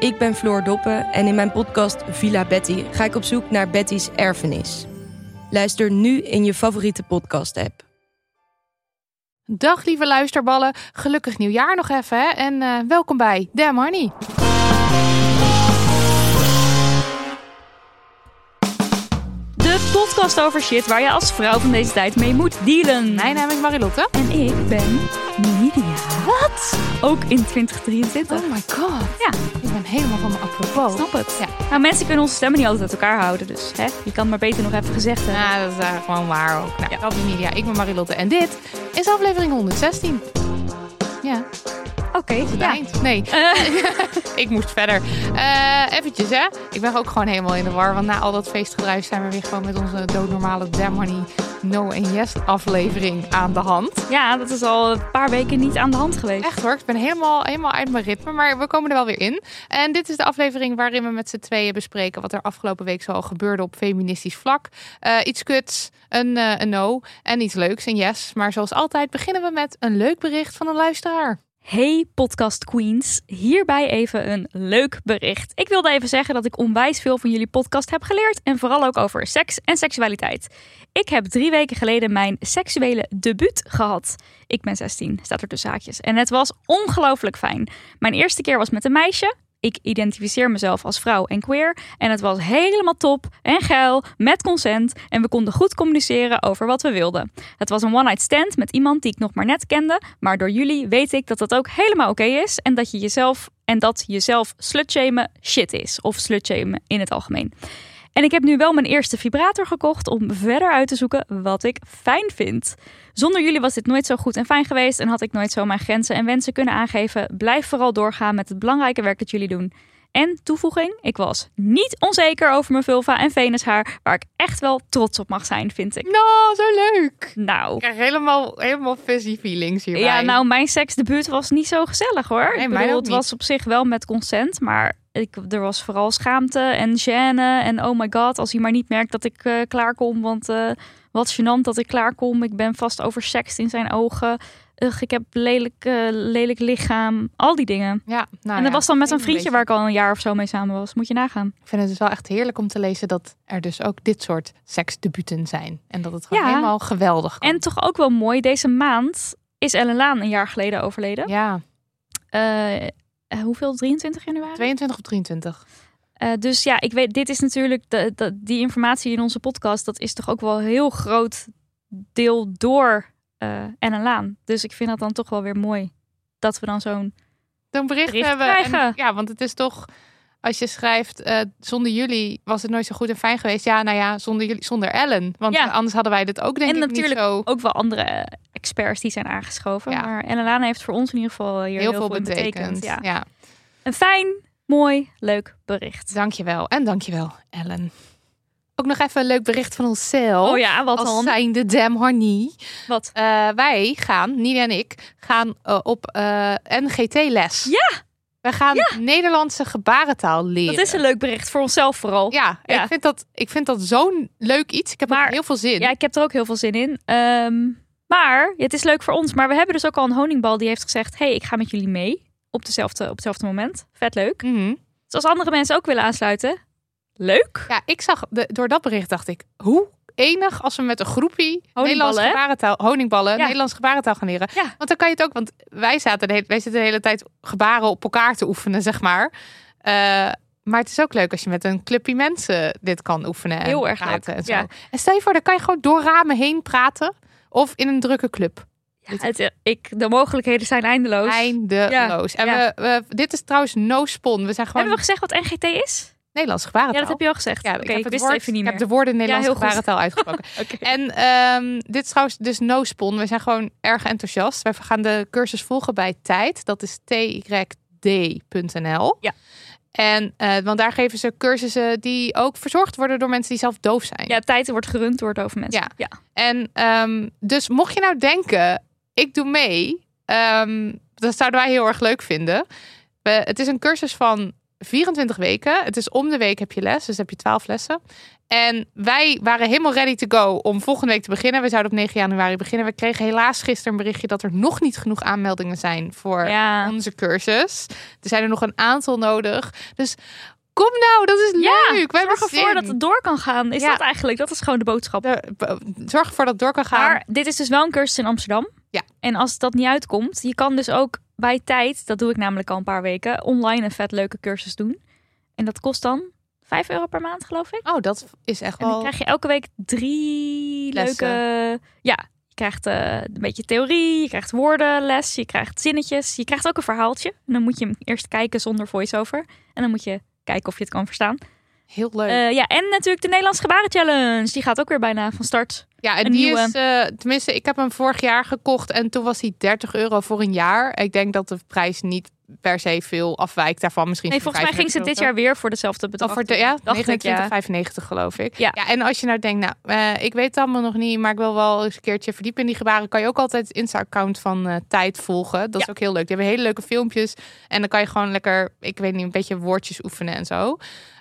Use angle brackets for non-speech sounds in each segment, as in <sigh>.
Ik ben Floor Doppen en in mijn podcast Villa Betty ga ik op zoek naar Betty's erfenis. Luister nu in je favoriete podcast-app. Dag lieve luisterballen, gelukkig nieuwjaar nog even hè? en eh, welkom bij Damn Honey. De podcast over shit waar je als vrouw van deze tijd mee moet dealen. Mijn naam is Marilotte. En ik ben Nidia. Wat? Ook in 2023. Oh my god. Ja, Ik ben helemaal van mijn apropos. snap het. Ja. Nou, mensen kunnen onze stemmen niet altijd uit elkaar houden, dus hè, je kan het maar beter nog even gezegd hebben. Ja, dat is eigenlijk gewoon waar ook. Nou, is Media. Ik ben Marilotte en dit is aflevering 116. Ja, Oké, ja. eind. Nee, <laughs> <laughs> ik moest verder. Eh eventjes hè. Ik ben ook gewoon helemaal in de war. Want na al dat feestgedruis zijn we weer gewoon met onze doodnormale Damn Honey No and Yes aflevering aan de hand. Ja, dat is al een paar weken niet aan de hand geweest. Echt hoor, ik ben helemaal, helemaal uit mijn ritme, maar we komen er wel weer in. En dit is de aflevering waarin we met z'n tweeën bespreken wat er afgelopen week zoal gebeurde op feministisch vlak. Eh, iets kuts, een, eh, een no en iets leuks, een yes. Maar zoals altijd beginnen we met een leuk bericht van een luisteraar. Hey podcast queens, hierbij even een leuk bericht. Ik wilde even zeggen dat ik onwijs veel van jullie podcast heb geleerd en vooral ook over seks en seksualiteit. Ik heb drie weken geleden mijn seksuele debuut gehad. Ik ben 16, staat er tussen haakjes. En het was ongelooflijk fijn. Mijn eerste keer was met een meisje. Ik identificeer mezelf als vrouw en queer. En het was helemaal top en geil, met consent. En we konden goed communiceren over wat we wilden. Het was een one-night stand met iemand die ik nog maar net kende. Maar door jullie weet ik dat dat ook helemaal oké is. En dat je jezelf en dat jezelf slutshamen shit is. Of slutshamen in het algemeen. En ik heb nu wel mijn eerste vibrator gekocht om verder uit te zoeken wat ik fijn vind. Zonder jullie was dit nooit zo goed en fijn geweest en had ik nooit zo mijn grenzen en wensen kunnen aangeven. Blijf vooral doorgaan met het belangrijke werk dat jullie doen. En toevoeging, ik was niet onzeker over mijn vulva en venushaar, waar ik echt wel trots op mag zijn, vind ik. Nou, zo leuk. Nou, Ik krijg helemaal, helemaal fuzzy feelings hierbij. ja, nou, mijn seksdebuut was niet zo gezellig hoor. Nee, ik bedoel, het was op zich wel met consent, maar ik, er was vooral schaamte en gêne. En oh my god, als hij maar niet merkt dat ik eh, klaarkom, want eh, wat gênant dat ik klaarkom. Ik ben vast oversext in zijn ogen. Ugh, ik heb lelijk, eh, lelijk lichaam. Al die dingen. Ja, nou en dat ja, was dan met een vriendje waar ik al een jaar of zo mee samen was. Moet je nagaan. Ik vind het dus wel echt heerlijk om te lezen dat er dus ook dit soort seksdebuten zijn. En dat het gewoon Ja. helemaal geweldig kan. En toch ook wel mooi, deze maand is Ellen Laan een jaar geleden overleden. Ja, eh, hoeveel? 23 januari? 22 of 23. Eh, dus ja, ik weet, dit is natuurlijk de, de- die informatie in onze podcast. Dat is toch ook wel een heel groot deel door eh Ellen Laan. Dus ik vind dat dan toch wel weer mooi dat we dan zo'n. Een bericht, Bericht hebben. krijgen. En, ja, want het is toch, als je schrijft, zonder jullie was het nooit zo goed en fijn geweest. Ja, nou ja, zonder jullie, zonder Ellen. Want Ja. anders hadden wij dit ook denk en ik natuurlijk niet zo ook wel andere experts die zijn aangeschoven. Ja. Maar Laan heeft voor ons in ieder geval hier heel, veel betekend. Ja. Ja. Een fijn, mooi, leuk bericht. dankjewel. En dankjewel, Ellen. Ook nog even een leuk bericht van onszelf. Oh ja, wat Als dan? zijnde Dam Harnie. Wat? Eh, wij gaan, Nina en ik, gaan eh, op eh, NGT-les. Ja! We gaan Nederlandse gebarentaal leren. Dat is een leuk bericht voor onszelf vooral. Ja, Ja. Ik, vind dat, ik vind dat zo'n leuk iets. Ik heb Maar- ook heel veel zin. Ja, ik heb er ook heel veel zin in. Ehm, maar het is leuk voor ons. Maar we hebben dus ook al een honingbal die heeft gezegd: hey, ik ga met jullie mee. Op, dezelfde, op hetzelfde moment. Vet leuk. Dus als andere mensen ook willen aansluiten, leuk. Ja, ik zag, de, door dat bericht dacht ik, hoe enig als we met een groepie Honingballen, Nederlands gebarentaal, honingballen, Ja. Nederlands gebarentaal gaan leren. Ja. Want dan kan je het ook, want wij zaten de hele, wij zitten de hele tijd gebaren op elkaar te oefenen, zeg maar. Eh, maar het is ook leuk als je met een clubje mensen dit kan oefenen en Heel erg praten leuk, en zo. ja. En stel je voor, dan kan je gewoon door ramen heen praten of in een drukke club. Ja, het, ik, de mogelijkheden zijn eindeloos. Eindeloos. en ja. We, we, dit is trouwens no spon. We zijn gewoon Hebben we gezegd wat NGT is? Nederlands gebarentaal. Ja, dat heb je al gezegd. Ja, Oké, ik, ik, heb het wist woord, even niet ik heb de woorden Nederlands goed. gebarentaal <laughs> uitgesproken. Oké. En ehm, dit is trouwens dus no spon. We zijn gewoon erg enthousiast. Wij gaan de cursus volgen bij Tijd. Dat is tyd.nl. Ja. En eh, want daar geven ze cursussen die ook verzorgd worden door mensen die zelf doof zijn. Ja, tijd wordt gerund door over mensen. Ja. ja. En ehm, dus mocht je nou denken, ik doe mee, ehm, dat zouden wij heel erg leuk vinden. We, het is een cursus van 24 weken. Het is om de week heb je les, dus heb je 12 lessen. En wij waren helemaal ready to go om volgende week te beginnen. We zouden op 9 januari beginnen. We kregen helaas gisteren een berichtje dat er nog niet genoeg aanmeldingen zijn voor Ja. onze cursus. Er zijn er nog een aantal nodig. Dus kom nou, dat is Ja, leuk. Hebben Zorg ervoor dat het door kan gaan. Is Ja. dat eigenlijk? Dat is gewoon de boodschap. De- Zorg ervoor dat het door kan gaan. Maar dit is dus wel een cursus in Amsterdam. Ja. En als dat niet uitkomt, je kan dus ook bij tijd, dat doe ik namelijk al een paar weken, online een vet leuke cursus doen. En dat kost dan 5 euro per maand, geloof ik. Oh, dat is echt En dan wel. krijg je elke week drie Lessen. leuke. Ja, je krijgt eh, een beetje theorie, je krijgt woordenles, je krijgt zinnetjes, je krijgt ook een verhaaltje. En dan moet je hem eerst kijken zonder voice-over. En dan moet je kijken of je het kan verstaan. Heel leuk. Eh, ja, en natuurlijk de Nederlands Gebaren Challenge. Die gaat ook weer bijna van start. ja, en een die nieuwe. is, eh, tenminste, ik heb hem vorig jaar gekocht en toen was hij 30 euro voor een jaar. Ik denk dat de prijs niet per se veel afwijkt daarvan. Misschien Nee, volgens mij ging ze 35 dit jaar weer voor dezelfde bedrag. voor de, ja, Dacht ik, ja. 29,95 geloof ik. Ja. en als je nou denkt, nou, eh, ik weet het allemaal nog niet, maar ik wil wel eens een keertje verdiepen in die gebaren, kan je ook altijd het Insta-account van eh, Tijd volgen. Dat is ook heel leuk. Die hebben hele leuke filmpjes en dan kan je gewoon lekker, ik weet niet, een beetje woordjes oefenen en zo.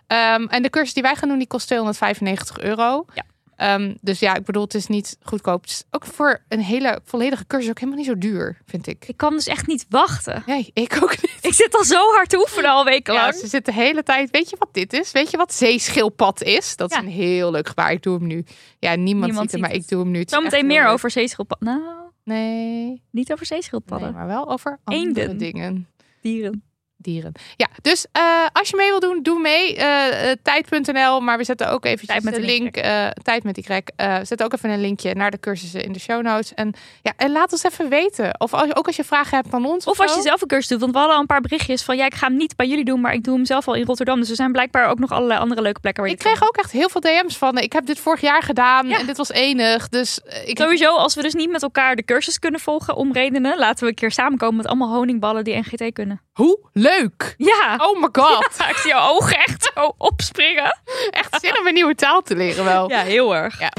Ehm, en de cursus die wij gaan doen, die kost 295 euro. Ja. Ehm, dus ja, ik bedoel, het is niet goedkoop. Het is ook voor een hele volledige cursus ook helemaal niet zo duur, vind ik. Ik kan dus echt niet wachten. Nee, ik ook niet. Ik zit al zo hard te oefenen al Ja, wekenlang. ze zitten de hele tijd. Weet je wat dit is? Weet je wat zeeschildpad is? Dat is Ja. een heel leuk gebaar. Ik doe hem nu. Ja, niemand, Niemand ziet het, ziet maar het. ik doe hem nu. Zometeen meer leuk. over zeeschildpadden. Nou, Nee, niet over nee, zeeschildpadden. maar wel over andere Eenden. dingen. Dieren. Dieren. Ja, dus eh, als je mee wil doen, doe mee. Eh, eh, tijd.nl, maar we zetten ook eventjes Tijd met de een link. tijd met Y. eh, we zetten ook even een linkje naar de cursussen in de show notes. En, ja, en laat ons even weten. Of als, ook als je vragen hebt van ons. Of als je zelf een cursus doet. Want we hadden al een paar berichtjes van... ja, ik ga hem niet bij jullie doen, maar ik doe hem zelf al in Rotterdam. Dus er zijn blijkbaar ook nog allerlei andere leuke plekken waar je Ik kan kreeg ook echt heel veel DM's van. Ik heb dit vorig jaar gedaan Ja. en dit was enig. Dus ik Sowieso, als we dus niet met elkaar de cursus kunnen volgen om redenen, laten we een keer samenkomen met allemaal honingballen die NGT kunnen. Hoe leuk! Ja, Oh my god! <laughs> ik zie jouw ogen echt zo opspringen. Echt zin om een nieuwe taal te leren wel. Ja, heel erg. Ja.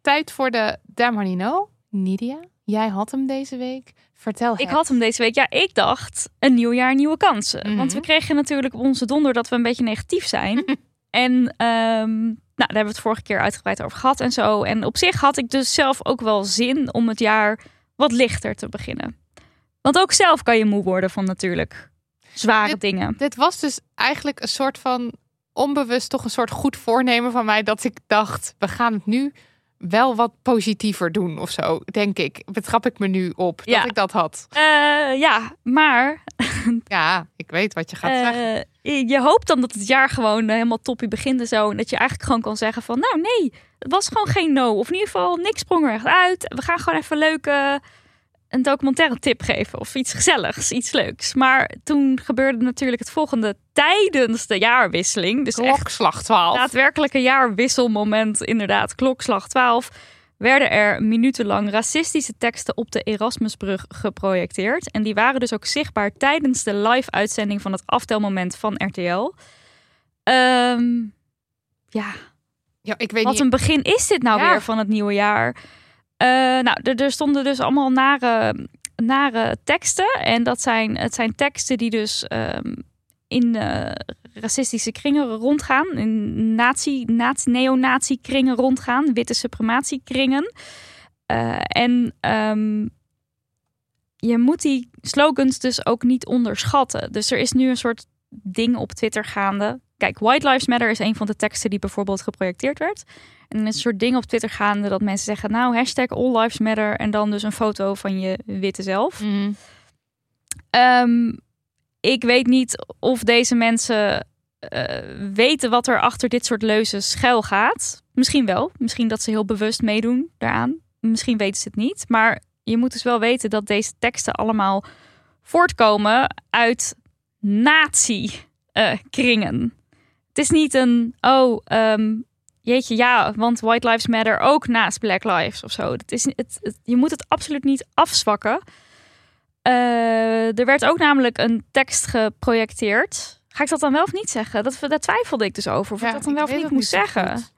Tijd voor de Damn Honey No. Nidia, jij had hem deze week. Vertel Ik had hem deze week. Ja, ik dacht een nieuw jaar, nieuwe kansen. Mhm. Want we kregen natuurlijk op onze donder dat we een beetje negatief zijn. <laughs> en ehm, nou, daar hebben we het vorige keer uitgebreid over gehad en zo. En op zich had ik dus zelf ook wel zin om het jaar wat lichter te beginnen. Want ook zelf kan je moe worden van natuurlijk zware Dit- dingen. Dit was dus eigenlijk een soort van onbewust toch een soort goed voornemen van mij dat ik dacht, we gaan het nu wel wat positiever doen of zo, denk ik. Betrap ik me nu op Ja. dat ik dat had. Eh, ja, maar <laughs> Ja, ik weet wat je gaat zeggen. eh, je hoopt dan dat het jaar gewoon eh, helemaal toppie begint en zo. En dat je eigenlijk gewoon kan zeggen van, nou nee, het was gewoon geen no. Of in ieder geval, niks sprong er echt uit. We gaan gewoon even leuk eh, een documentaire tip geven. Of iets gezelligs, iets leuks. Maar toen gebeurde natuurlijk het volgende tijdens de jaarwisseling. Dus echt Klokslag 12. daadwerkelijke jaarwisselmoment, inderdaad, klokslag 12, werden er minutenlang racistische teksten op de Erasmusbrug geprojecteerd. En die waren dus ook zichtbaar tijdens de live-uitzending van het aftelmoment van RTL. Ehm, ja, Ja, ik weet wat niet. een begin is dit nou Ja. weer van het nieuwe jaar? Eh, nou, er, stonden dus allemaal nare, nare teksten. En dat zijn, het zijn teksten die dus ehm, in eh, racistische kringen rondgaan. In nazi, nazi, neonazi kringen rondgaan. Witte suprematiekringen. Eh, en ehm, je moet die slogans dus ook niet onderschatten. Dus er is nu een soort ding op Twitter gaande. Kijk, White Lives Matter is een van de teksten die bijvoorbeeld geprojecteerd werd. En een soort ding op Twitter gaande dat mensen zeggen... nou, hashtag All Lives Matter en dan dus een foto van je witte zelf. Mhm. Ehm, ik weet niet of deze mensen eh, weten wat er achter dit soort leuzen schuil gaat. Misschien wel. Misschien dat ze heel bewust meedoen daaraan. Misschien weten ze het niet. Maar je moet dus wel weten dat deze teksten allemaal voortkomen uit nazi-kringen. Het is niet een, oh, ehm, jeetje, ja, want White Lives Matter ook naast Black Lives of zo. Het is, het, het- je moet het absoluut niet afzwakken. Eh, er werd ook namelijk een tekst geprojecteerd. Ga ik dat dan wel of niet zeggen? Dat, daar twijfelde ik dus over. Of ik dat dan wel of niet moest zeggen. goed.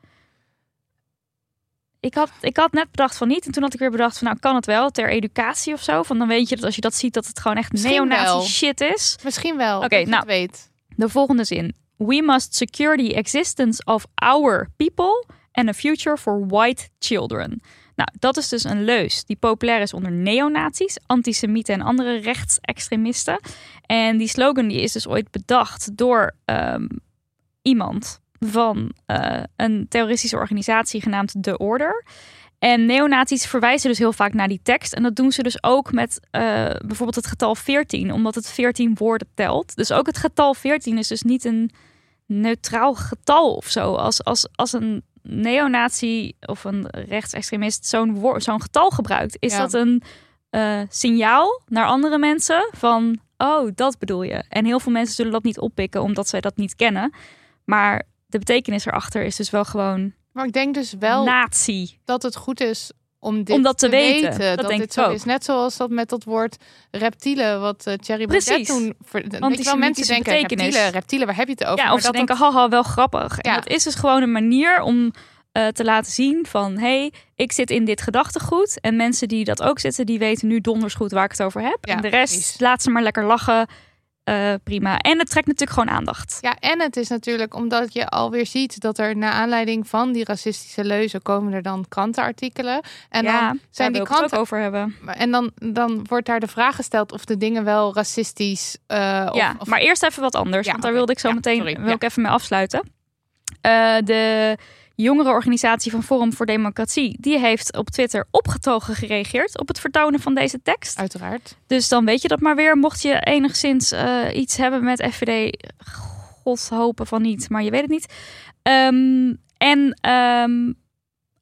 Ik had, ik had net bedacht van niet. En toen had ik weer bedacht van nou kan het wel ter educatie of zo. Van dan weet je dat als je dat ziet dat het gewoon echt neonazi shit is. Misschien wel. Oké, nou. weet. De volgende zin. We must secure the existence of our people and a future for white children. Nou, dat is dus een leus die populair is onder neonazies, antisemieten en andere rechtsextremisten. En die slogan die is dus ooit bedacht door ehm, iemand van eh, een terroristische organisatie genaamd The Order. En neonazies verwijzen dus heel vaak naar die tekst. En dat doen ze dus ook met eh, bijvoorbeeld het getal 14, omdat het 14 woorden telt. Dus ook het getal 14 is dus niet een neutraal getal of zo. Als, als, als een neonazi of een rechtsextremist zo'n woor- zo'n getal gebruikt, is Ja. dat een eh, signaal naar andere mensen van, oh, dat bedoel je. En heel veel mensen zullen dat niet oppikken omdat zij dat niet kennen. Maar de betekenis erachter is dus wel gewoon Maar ik denk dus wel nazi. dat het goed is om dit Om dat te weten. Dat Dat, denk dit ik zo ook. is. Net zoals dat met dat woord reptielen, wat eh Thierry Baudet Precies. toen... Je wel, mensen denken, reptielen, reptielen, waar heb je het over? Ja, Maar of ze dat denken, dat- haha, wel grappig. En dat is dus gewoon een manier om eh, te laten zien van... hey, ik zit in dit gedachtegoed. En mensen die dat ook zitten, die weten nu donders goed waar ik het over heb. Ja, en de rest, precies. laat ze maar lekker lachen. Eh, prima. En het trekt natuurlijk gewoon aandacht. Ja, en het is natuurlijk omdat je alweer ziet dat er na aanleiding van die racistische leuzen komen er dan krantenartikelen. En ja, dan zijn die kranten. ook over hebben. En dan, dan wordt daar de vraag gesteld of de dingen wel racistisch. eh, of, ja, of- maar eerst even wat anders. Ja, want daar wilde ik zo Ja, meteen sorry. wil ik even mee afsluiten. Eh, de jongerenorganisatie van Forum voor Democratie... die heeft op Twitter opgetogen gereageerd... op het vertonen van deze tekst. uiteraard. Dus dan weet je dat maar weer. Mocht je enigszins eh, iets hebben met FVD, god hopen van niet, maar je weet het niet. Ehm, en ehm,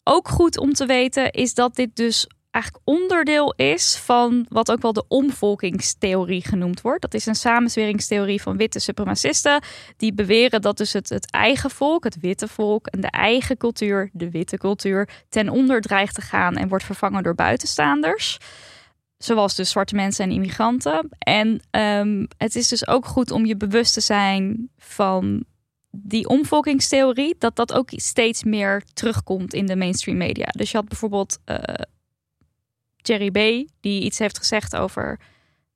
ook goed om te weten is dat dit dus eigenlijk onderdeel is van wat ook wel de omvolkingstheorie genoemd wordt. Dat is een samenzweringstheorie van witte supremacisten die beweren dat dus het, het eigen volk, het witte volk en de eigen cultuur, de witte cultuur, ten onder dreigt te gaan en wordt vervangen door buitenstaanders. Zoals dus zwarte mensen en immigranten. En ehm, het is dus ook goed om je bewust te zijn van die omvolkingstheorie. Dat dat ook steeds meer terugkomt in de mainstream media. Dus je had bijvoorbeeld eh, Jerry B. Die iets heeft gezegd over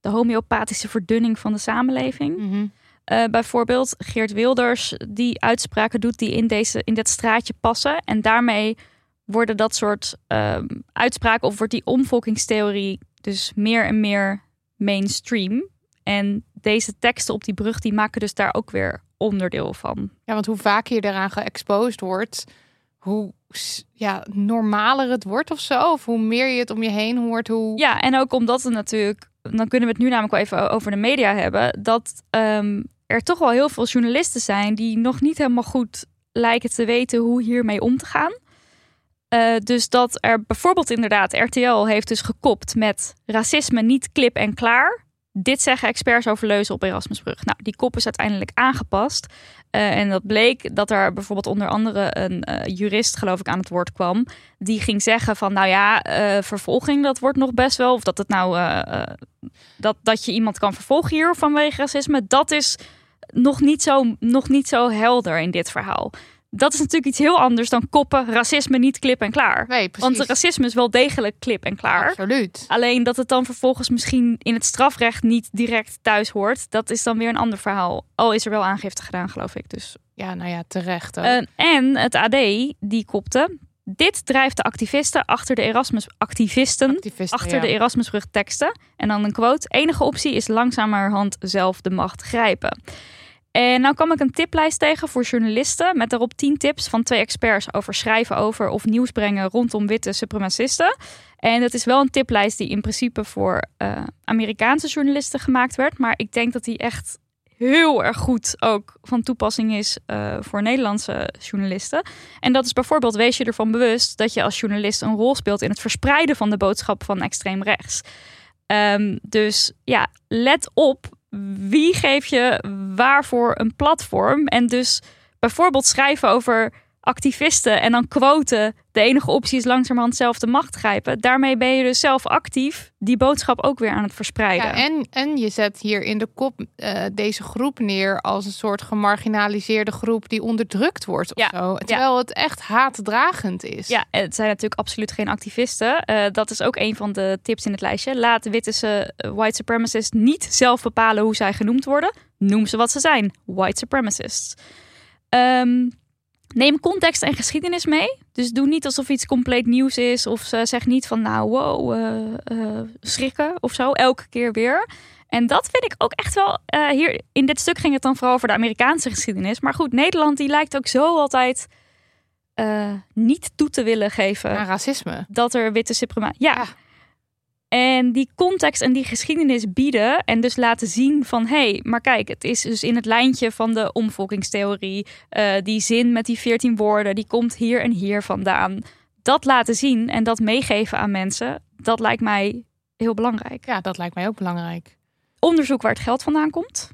de homeopathische verdunning van de samenleving. Mhm. Eh, bijvoorbeeld Geert Wilders die uitspraken doet die in, deze, in dat straatje passen. En daarmee worden dat soort ehm, uitspraken of wordt die omvolkingstheorie dus meer en meer mainstream. En deze teksten op die brug die maken dus daar ook weer onderdeel van. Ja, want hoe vaker je eraan geëxposed wordt, hoe ja, normaler het wordt of zo. Of hoe meer je het om je heen hoort, hoe... Ja, en ook omdat het natuurlijk, dan kunnen we het nu namelijk wel even over de media hebben, dat ehm, er toch wel heel veel journalisten zijn die nog niet helemaal goed lijken te weten hoe hiermee om te gaan. Eh, dus dat er bijvoorbeeld inderdaad, RTL heeft dus gekopt met racisme niet klip en klaar. Dit zeggen experts over leuzen op Erasmusbrug. Nou, die kop is uiteindelijk aangepast. Eh, en dat bleek dat er bijvoorbeeld onder andere een eh, jurist, geloof ik, aan het woord kwam. Die ging zeggen van, nou ja, eh, vervolging, dat wordt nog best wel. Of dat het nou, dat, dat je iemand kan vervolgen hier vanwege racisme. Dat is nog niet, zo, nog niet zo helder in dit verhaal. Dat is natuurlijk iets heel anders dan koppen racisme niet klip en klaar. Nee, precies. Want racisme is wel degelijk klip en klaar. Absoluut. Alleen dat het dan vervolgens misschien in het strafrecht niet direct thuis hoort, dat is dan weer een ander verhaal. Al is er wel aangifte gedaan, geloof ik. Dus. Ja, nou ja, terecht. ook. Eh, en het AD, die kopte. Dit drijft de activisten achter de Erasmus activisten Activisten, achter ja. de Erasmusbrug teksten. En dan een quote: enige optie is langzamerhand zelf de macht grijpen. En nou kwam ik een tiplijst tegen voor journalisten met daarop 10 tips van twee experts over schrijven over of nieuws brengen rondom witte supremacisten. En dat is wel een tiplijst die in principe voor eh, Amerikaanse journalisten gemaakt werd, maar ik denk dat die echt heel erg goed ook van toepassing is eh, voor Nederlandse journalisten. En dat is bijvoorbeeld, wees je ervan bewust dat je als journalist een rol speelt in het verspreiden van de boodschap van extreem rechts. Ehm, dus ja, let op wie geef je waarvoor een platform. En dus bijvoorbeeld schrijven over activisten en dan quoten. De enige optie is langzamerhand zelf de macht grijpen. Daarmee ben je dus zelf actief die boodschap ook weer aan het verspreiden. Ja, en, en je zet hier in de kop eh, deze groep neer als een soort gemarginaliseerde groep die onderdrukt wordt of Ja, zo. Terwijl het echt haatdragend is. Ja, het zijn natuurlijk absoluut geen activisten. Eh, dat is ook een van de tips in het lijstje. Laat witte white supremacists niet zelf bepalen hoe zij genoemd worden. Noem ze wat ze zijn: white supremacists. Ehm, neem context en geschiedenis mee. Dus doe niet alsof iets compleet nieuws is. Of ze zeg niet van nou, wow, eh, eh, schrikken of zo. Elke keer weer. En dat vind ik ook echt wel. eh, hier in dit stuk ging het dan vooral over de Amerikaanse geschiedenis. Maar goed, Nederland die lijkt ook zo altijd niet toe te willen geven Aan racisme. dat er witte suprema. Ja. Ja. En die context en die geschiedenis bieden en dus laten zien van hé, hey, maar kijk, het is dus in het lijntje van de omvolkingstheorie. eh, die zin met die 14 woorden, die komt hier en hier vandaan. Dat laten zien en dat meegeven aan mensen, dat lijkt mij heel belangrijk. Ja, dat lijkt mij ook belangrijk. Onderzoek waar het geld vandaan komt.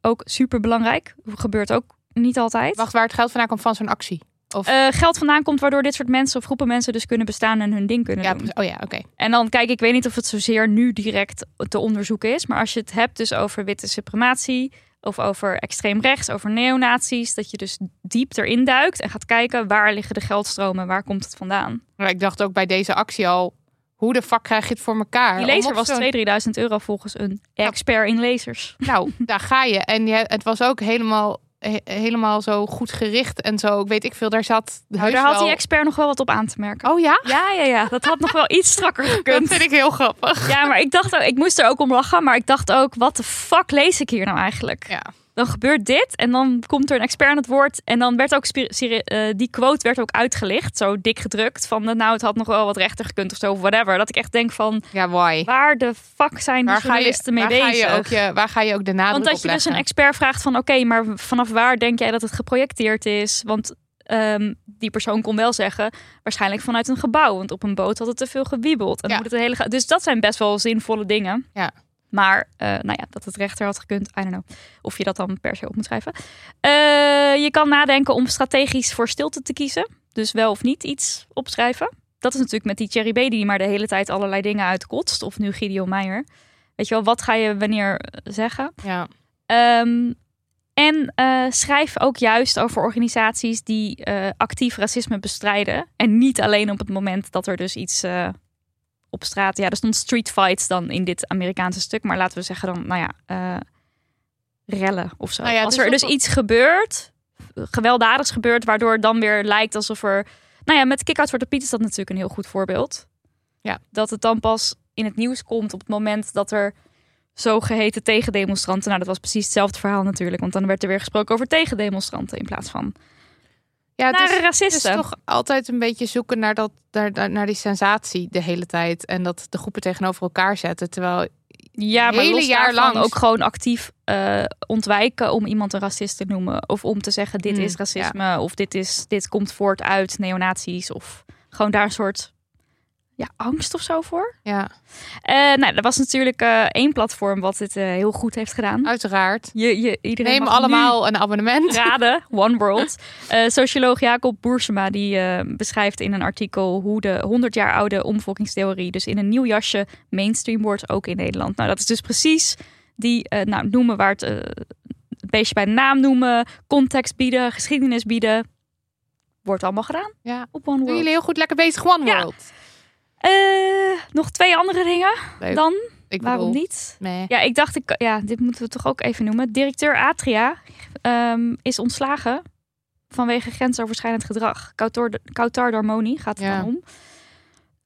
Ook super belangrijk. Gebeurt ook niet altijd. Wacht, waar het geld vandaan komt van zo'n actie. Of, Eh, geld vandaan komt waardoor dit soort mensen of groepen mensen dus kunnen bestaan en hun ding kunnen ja, doen. oh ja, oké. En dan kijk, ik weet niet of het zozeer nu direct te onderzoeken is. Maar als je het hebt dus over witte suprematie. Of over extreem rechts, over neonazies. Dat je dus diep erin duikt en gaat kijken waar liggen de geldstromen, waar komt het vandaan. Maar ik dacht ook bij deze actie al, hoe de fuck krijg je het voor elkaar? Die laser was zo'n- 2.000, 3.000 euro volgens een expert in lasers. Nou, daar ga je. En je, het was ook helemaal, he- helemaal zo goed gericht en zo. Weet ik veel, daar zat Nou, daar had wel- die expert nog wel wat op aan te merken. Oh ja? Ja, ja, ja. Dat had nog wel iets strakker Dat gekund. vind ik heel grappig. Ja, maar ik dacht ook, ik moest er ook om lachen. Maar ik dacht ook, wat de fuck lees ik hier nou eigenlijk? Ja. Dan gebeurt dit en dan komt er een expert aan het woord en dan werd ook eh, die quote werd ook uitgelicht, zo dik gedrukt van eh, nou het had nog wel wat rechter gekund of zo of whatever. Dat ik echt denk van Ja, why? waar de fuck zijn de Waar ga, je, journalisten mee waar, ga bezig? je ook je, waar ga je ook de nadruk Want dat op je dus een expert vraagt van oké, maar vanaf waar denk jij dat het geprojecteerd is? Want ehm, die persoon kon wel zeggen waarschijnlijk vanuit een gebouw, want op een boot had het te veel gewiebeld. En Ja. moet het hele ga- dus dat zijn best wel zinvolle dingen. Ja. Maar, eh, nou ja, dat het rechter had gekund, I don't know. Of je dat dan per se op moet schrijven. Eh, je kan nadenken om strategisch voor stilte te kiezen. Dus wel of niet iets opschrijven. Dat is natuurlijk met die Cherry B die maar de hele tijd allerlei dingen uitkotst. Of nu Gideon Meijer. Weet je wel, wat ga je wanneer eh, zeggen? Ja. Ehm, en schrijf ook juist over organisaties die actief racisme bestrijden. En niet alleen op het moment dat er dus iets op straat... Ja, er stond street fights dan in dit Amerikaanse stuk. Maar laten we zeggen dan, nou ja, eh, rellen of zo. Nou ja, Als dus er op- dus iets gebeurt, gewelddadigs gebeurt... waardoor het dan weer lijkt alsof er... Nou ja, met Kick-Out Zwarte Piet is dat natuurlijk een heel goed voorbeeld. Ja. Dat het dan pas in het nieuws komt op het moment dat er zogeheten tegendemonstranten. Nou, dat was precies hetzelfde verhaal natuurlijk. Want dan werd er weer gesproken over tegendemonstranten in plaats van Ja, het is, het is racisten. toch altijd een beetje zoeken naar, dat, naar, naar- die sensatie de hele tijd. En dat de groepen tegenover elkaar zetten. Terwijl, ja, maar hele jaar lang. ook gewoon actief eh, ontwijken om iemand een racist te noemen. Of om te zeggen dit Hmm, is racisme. Of dit, is, dit komt voort uit neonazies. Of gewoon daar een soort ja, angst of zo voor. ja, Eh nou, er was natuurlijk eh, één platform wat dit eh, heel goed heeft gedaan. uiteraard. Je, je, iedereen Neem allemaal een abonnement. raden, <laughs> One World. Socioloog Jacob Boersema die beschrijft in een artikel hoe de 100 jaar oude omvolkingstheorie dus in een nieuw jasje mainstream wordt, ook in Nederland. Nou, dat is dus precies die, nou, noemen waar het, het beestje bij naam noemen, context bieden, geschiedenis bieden. Wordt allemaal gedaan Ja. op One Doen World. jullie heel goed lekker bezig, One Ja. Eh, nog twee andere dingen Leuk. dan. Ik Waarom bedoel, niet? meh. Ja, ik dacht, ik, ja, dit moeten we toch ook even noemen. Directeur Atria ehm, is ontslagen vanwege grensoverschrijdend gedrag. Kautar, Kautar Darmoni gaat het Ja. dan om.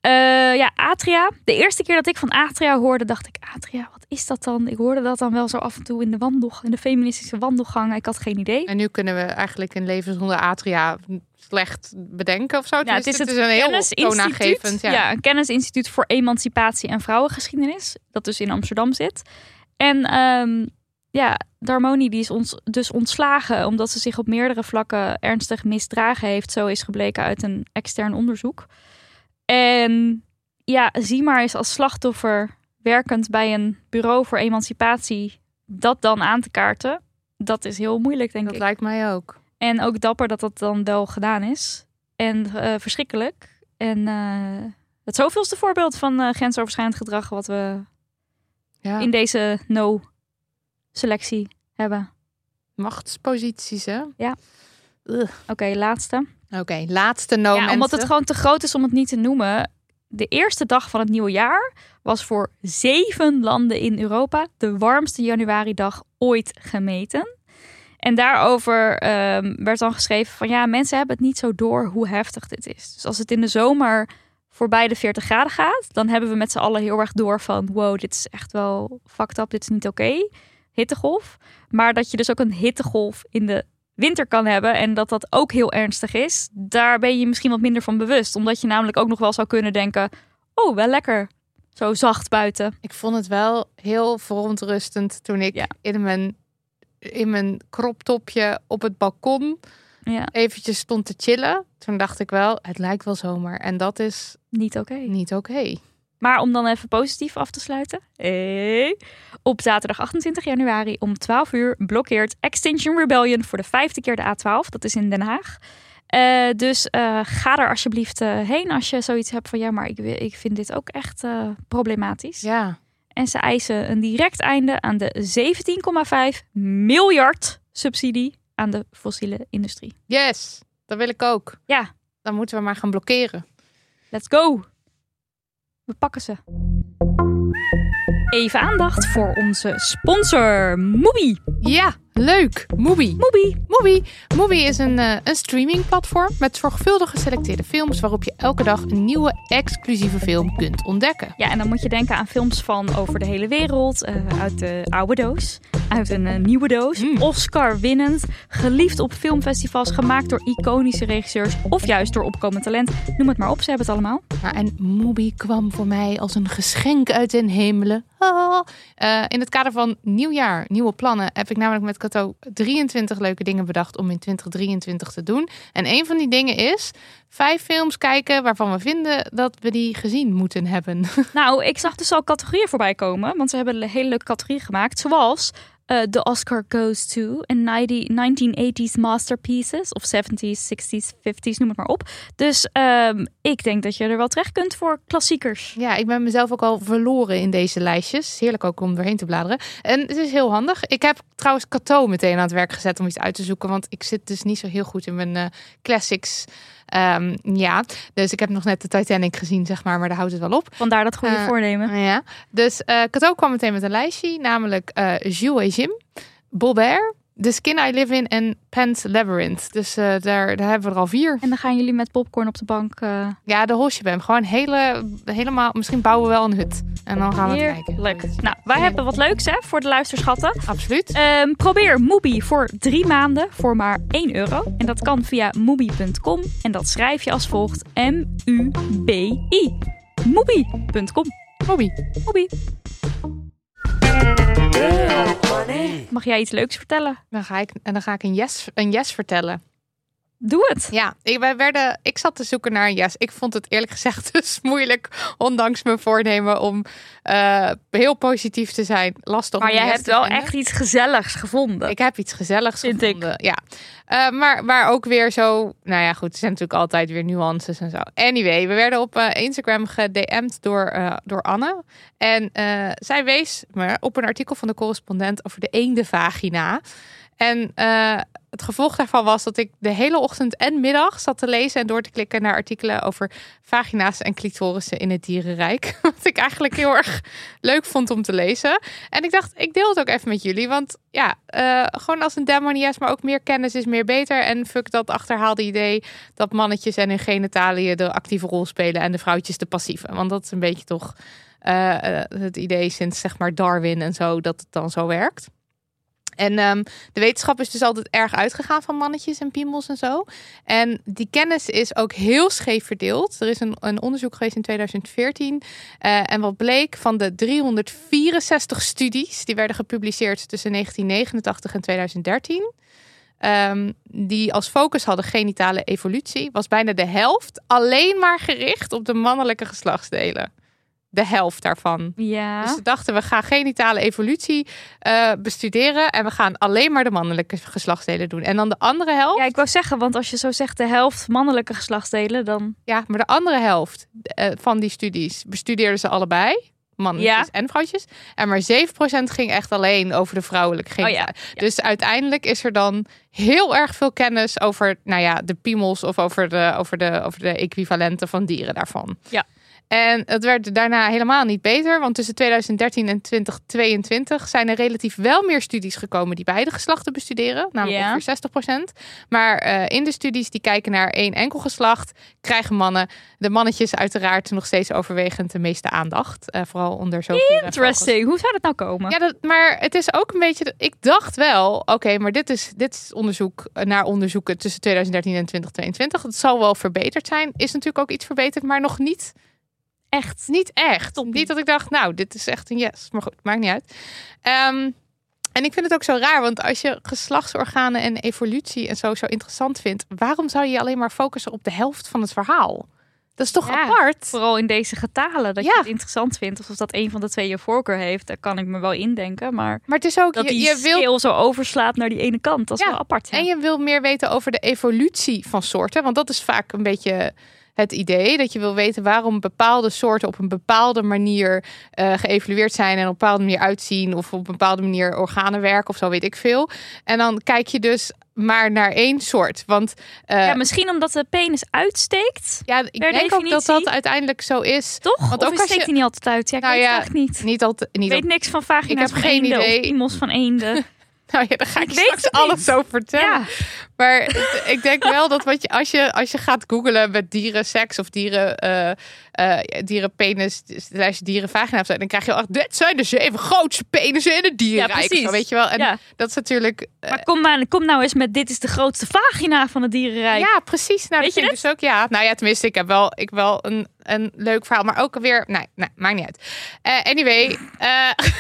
Eh, ja, Atria. De eerste keer dat ik van Atria hoorde, dacht ik, Atria, wat is dat dan? Ik hoorde dat dan wel zo af en toe in de wandel, in de feministische wandelgang. Ik had geen idee. En nu kunnen we eigenlijk een leven zonder atria slecht bedenken of zo. Ja, het is het een heel kennisinstituut. toonaangevend. Ja. Ja. een kennisinstituut voor emancipatie en vrouwengeschiedenis. Dat dus in Amsterdam zit. En ehm, ja, Darmoni die is ons dus ontslagen omdat ze zich op meerdere vlakken ernstig misdragen heeft. Zo is gebleken uit een extern onderzoek. En ja, zie maar eens als slachtoffer werkend bij een bureau voor emancipatie dat dan aan te kaarten. Dat is heel moeilijk, denk Dat ik. lijkt mij ook. En ook dapper dat dat dan wel gedaan is. En eh, verschrikkelijk. En eh, het zoveelste voorbeeld van eh, grensoverschrijdend gedrag wat we Ja. in deze no-selectie hebben. Machtsposities, hè? Oké, laatste. Oké, laatste no ja, omdat het gewoon te groot is om het niet te noemen. De eerste dag van het nieuwe jaar was voor zeven landen in Europa de warmste januaridag ooit gemeten. En daarover ehm, werd dan geschreven van ja, mensen hebben het niet zo door hoe heftig dit is. Dus als het in de zomer voorbij de 40 graden gaat, dan hebben we met z'n allen heel erg door van wow, dit is echt wel fucked up, dit is niet oké. Hittegolf. Maar dat je dus ook een hittegolf in de winter kan hebben en dat dat ook heel ernstig is, daar ben je misschien wat minder van bewust. Omdat je namelijk ook nog wel zou kunnen denken, oh, wel lekker. Zo zacht buiten. Ik vond het wel heel verontrustend toen ik Ja. in mijn, in mijn kroptopje op het balkon Ja, eventjes stond te chillen. Toen dacht ik wel, het lijkt wel zomer. En dat is niet oké. niet oké. Maar om dan even positief af te sluiten. Hey. Op zaterdag 28 januari om 12 uur blokkeert Extinction Rebellion voor de vijfde keer de A12. Dat is in Den Haag. Eh, dus eh, ga er alsjeblieft eh, heen als je zoiets hebt van ja, maar ik, ik vind dit ook echt problematisch. Ja, En ze eisen een direct einde aan de 17,5 miljard subsidie aan de fossiele industrie. yes, dat wil ik ook. Ja. Dan moeten we maar gaan blokkeren. Let's go! We pakken ze. Even aandacht voor onze sponsor, Mubi. Ja, leuk. Mubi. Mubi. Mubi. Mubi is een, eh, een streamingplatform met zorgvuldig geselecteerde films waarop je elke dag een nieuwe exclusieve film kunt ontdekken. Ja, en dan moet je denken aan films van over de hele wereld, eh, uit de oude doos, uit een eh, nieuwe doos, Mm. Oscar winnend, geliefd op filmfestivals, gemaakt door iconische regisseurs of juist door opkomend talent. Noem het maar op, ze hebben het allemaal. Nou, en Mubi kwam voor mij als een geschenk uit den hemelen. Ah. In het kader van nieuwjaar, nieuwe plannen, heb ik namelijk met Cato 23 leuke dingen bedacht om in 2023 te doen. En een van die dingen is vijf films kijken waarvan we vinden dat we die gezien moeten hebben. <laughs> Nou, ik zag dus al categorieën voorbij komen, want ze hebben een hele leuke categorie gemaakt, zoals eh The Oscar Goes To en 90 1980s masterpieces of 70s, 60s, 50s, noem het maar op. Dus ehm, ik denk dat je er wel terecht kunt voor klassiekers. Ja, ik ben mezelf ook al verloren in deze lijstjes. Heerlijk ook om doorheen te bladeren. En het is heel handig. Ik heb trouwens Cato meteen aan het werk gezet om iets uit te zoeken. Want ik zit dus niet zo heel goed in mijn eh, classics. Ehm, ja, dus ik heb nog net de Titanic gezien, zeg maar. Maar daar houdt het wel op. Vandaar dat goede Eh, voornemen. Ja. Dus eh Cato kwam meteen met een lijstje. Namelijk eh Jules et Jim, Bobert, The Skin I Live In en Pan's Labyrinth. Dus eh, daar, daar hebben we er al vier. En dan gaan jullie met popcorn op de bank. eh Ja, de Hosjebem. Gewoon hele, helemaal... Misschien bouwen we wel een hut. En dan gaan we het kijken. heerlijk. Nou, wij hebben wat leuks hè, voor de luisterschatten. Absoluut. Ehm, probeer Mubi voor drie maanden voor maar 1 euro. En dat kan via mubi.com. En dat schrijf je als volgt. M-U-B-I. Mubi.com. Bobby. Mubi. Mag jij iets leuks vertellen? Dan ga ik, en dan ga ik een yes, een yes vertellen. Doe het. Ja, ik, wij werden, ik zat te zoeken naar een yes. Ik vond het eerlijk gezegd <laughs> dus moeilijk, ondanks mijn voornemen om eh, heel positief te zijn. Lastig Maar jij yes hebt wel vinden. echt iets gezelligs gevonden. Ik heb iets gezelligs Vind ik. gevonden. Ja. Eh, maar, maar ook weer zo. Nou ja, goed. Er zijn natuurlijk altijd weer nuances en zo. Anyway, we werden op eh, Instagram gedM'd door, eh, door Anne. En eh, zij wees me op een artikel van de correspondent over de eendenvagina. En eh, het gevolg daarvan was dat ik de hele ochtend en middag zat te lezen en door te klikken naar artikelen over vagina's en clitorissen in het dierenrijk. <laughs> Wat ik eigenlijk heel erg leuk vond om te lezen. En ik dacht, ik deel het ook even met jullie. Want ja, eh, gewoon als een demonias, maar ook meer kennis is meer beter. En fuck dat achterhaalde idee dat mannetjes en hun genitaliën de actieve rol spelen en de vrouwtjes de passieve. Want dat is een beetje toch eh, eh, het idee sinds zeg maar Darwin en zo dat het dan zo werkt. En ehm, de wetenschap is dus altijd erg uitgegaan van mannetjes en piemels en zo. En die kennis is ook heel scheef verdeeld. Er is een, een onderzoek geweest in 2014. eh, en wat bleek van de 364 studies die werden gepubliceerd tussen 1989 en 2013. ehm, die als focus hadden genitale evolutie, was bijna de helft alleen maar gericht op de mannelijke geslachtsdelen. De helft daarvan. Ja. Dus ze dachten, we gaan genitale evolutie eh, bestuderen en we gaan alleen maar de mannelijke geslachtsdelen doen. En dan de andere helft, ja, ja, ik wou zeggen, want als je zo zegt de helft mannelijke geslachtsdelen, dan... maar de andere helft eh, van die studies bestudeerden ze allebei. Mannetjes Ja. en vrouwtjes. En maar 7% ging echt alleen over de vrouwelijke Oh ja. Dus uiteindelijk is er dan heel erg veel kennis over nou ja, de piemels of over de, over, de, over de equivalenten van dieren daarvan. Ja. En het werd daarna helemaal niet beter, want tussen 2013 en 2022 zijn er relatief wel meer studies gekomen die beide geslachten bestuderen, namelijk Ja. ongeveer 60%. Maar eh, in de studies die kijken naar één enkel geslacht, krijgen mannen, de mannetjes uiteraard nog steeds overwegend de meeste aandacht. Eh, vooral onder vogels. Interesting. Hoe zou dat nou komen? Ja, dat, maar het is ook een beetje. Ik dacht wel, oké, maar dit is, dit is onderzoek naar onderzoeken tussen 2013 en 2022. Het zal wel verbeterd zijn. Is natuurlijk ook iets verbeterd, maar nog niet, Echt. niet echt. Niet dat ik dacht, nou, dit is echt een yes. Maar goed, maakt niet uit. Ehm, en ik vind het ook zo raar, want als je geslachtsorganen en evolutie en zo zo interessant vindt, waarom zou je alleen maar focussen op de helft van het verhaal? Dat is toch Ja, apart? Vooral in deze getalen, dat Ja. je het interessant vindt. Of dat een van de twee je voorkeur heeft, daar kan ik me wel indenken. Maar Maar het is ook, dat je, die je wil zo overslaat naar die ene kant, dat is Ja, wel apart. En je wil meer weten over de evolutie van soorten. Want dat is vaak een beetje het idee. Dat je wil weten waarom bepaalde soorten op een bepaalde manier eh, geëvalueerd zijn. En op een bepaalde manier uitzien. Of op een bepaalde manier organen werken of zo weet ik veel. En dan kijk je dus maar naar één soort. Want eh, ja, ja, misschien omdat de penis uitsteekt, ik per denk ook dat definitie. dat uiteindelijk zo is. toch? Want of ook als steekt je- hij niet altijd uit? Ja, ik Nou weet ja, het niet. Niet altijd. Niet Ik weet niks van vagina's Ik heb geen eenden idee. of van eenden. <laughs> nou ja, daar ga ik, Ik weet straks alles over vertellen. ja, Maar ik denk wel dat wat je, als, je, als je gaat googlen met dierenseks of dieren, eh eh dierenpenis, slash dierenvagina, dan krijg je al dit zijn de zeven grootste penissen in het dierenrijk. precies. Zo, weet je wel? En ja. dat is natuurlijk... eh, Maar kom, maar, kom nou eens met dit is de grootste vagina van het dierenrijk. ja, precies. Nou, Weet dat je vind ik dus ook, ja. Nou ja, tenminste, ik heb wel, ik wel een, een leuk verhaal, maar ook weer, nee, nee maakt niet uit. Eh, anyway, eh,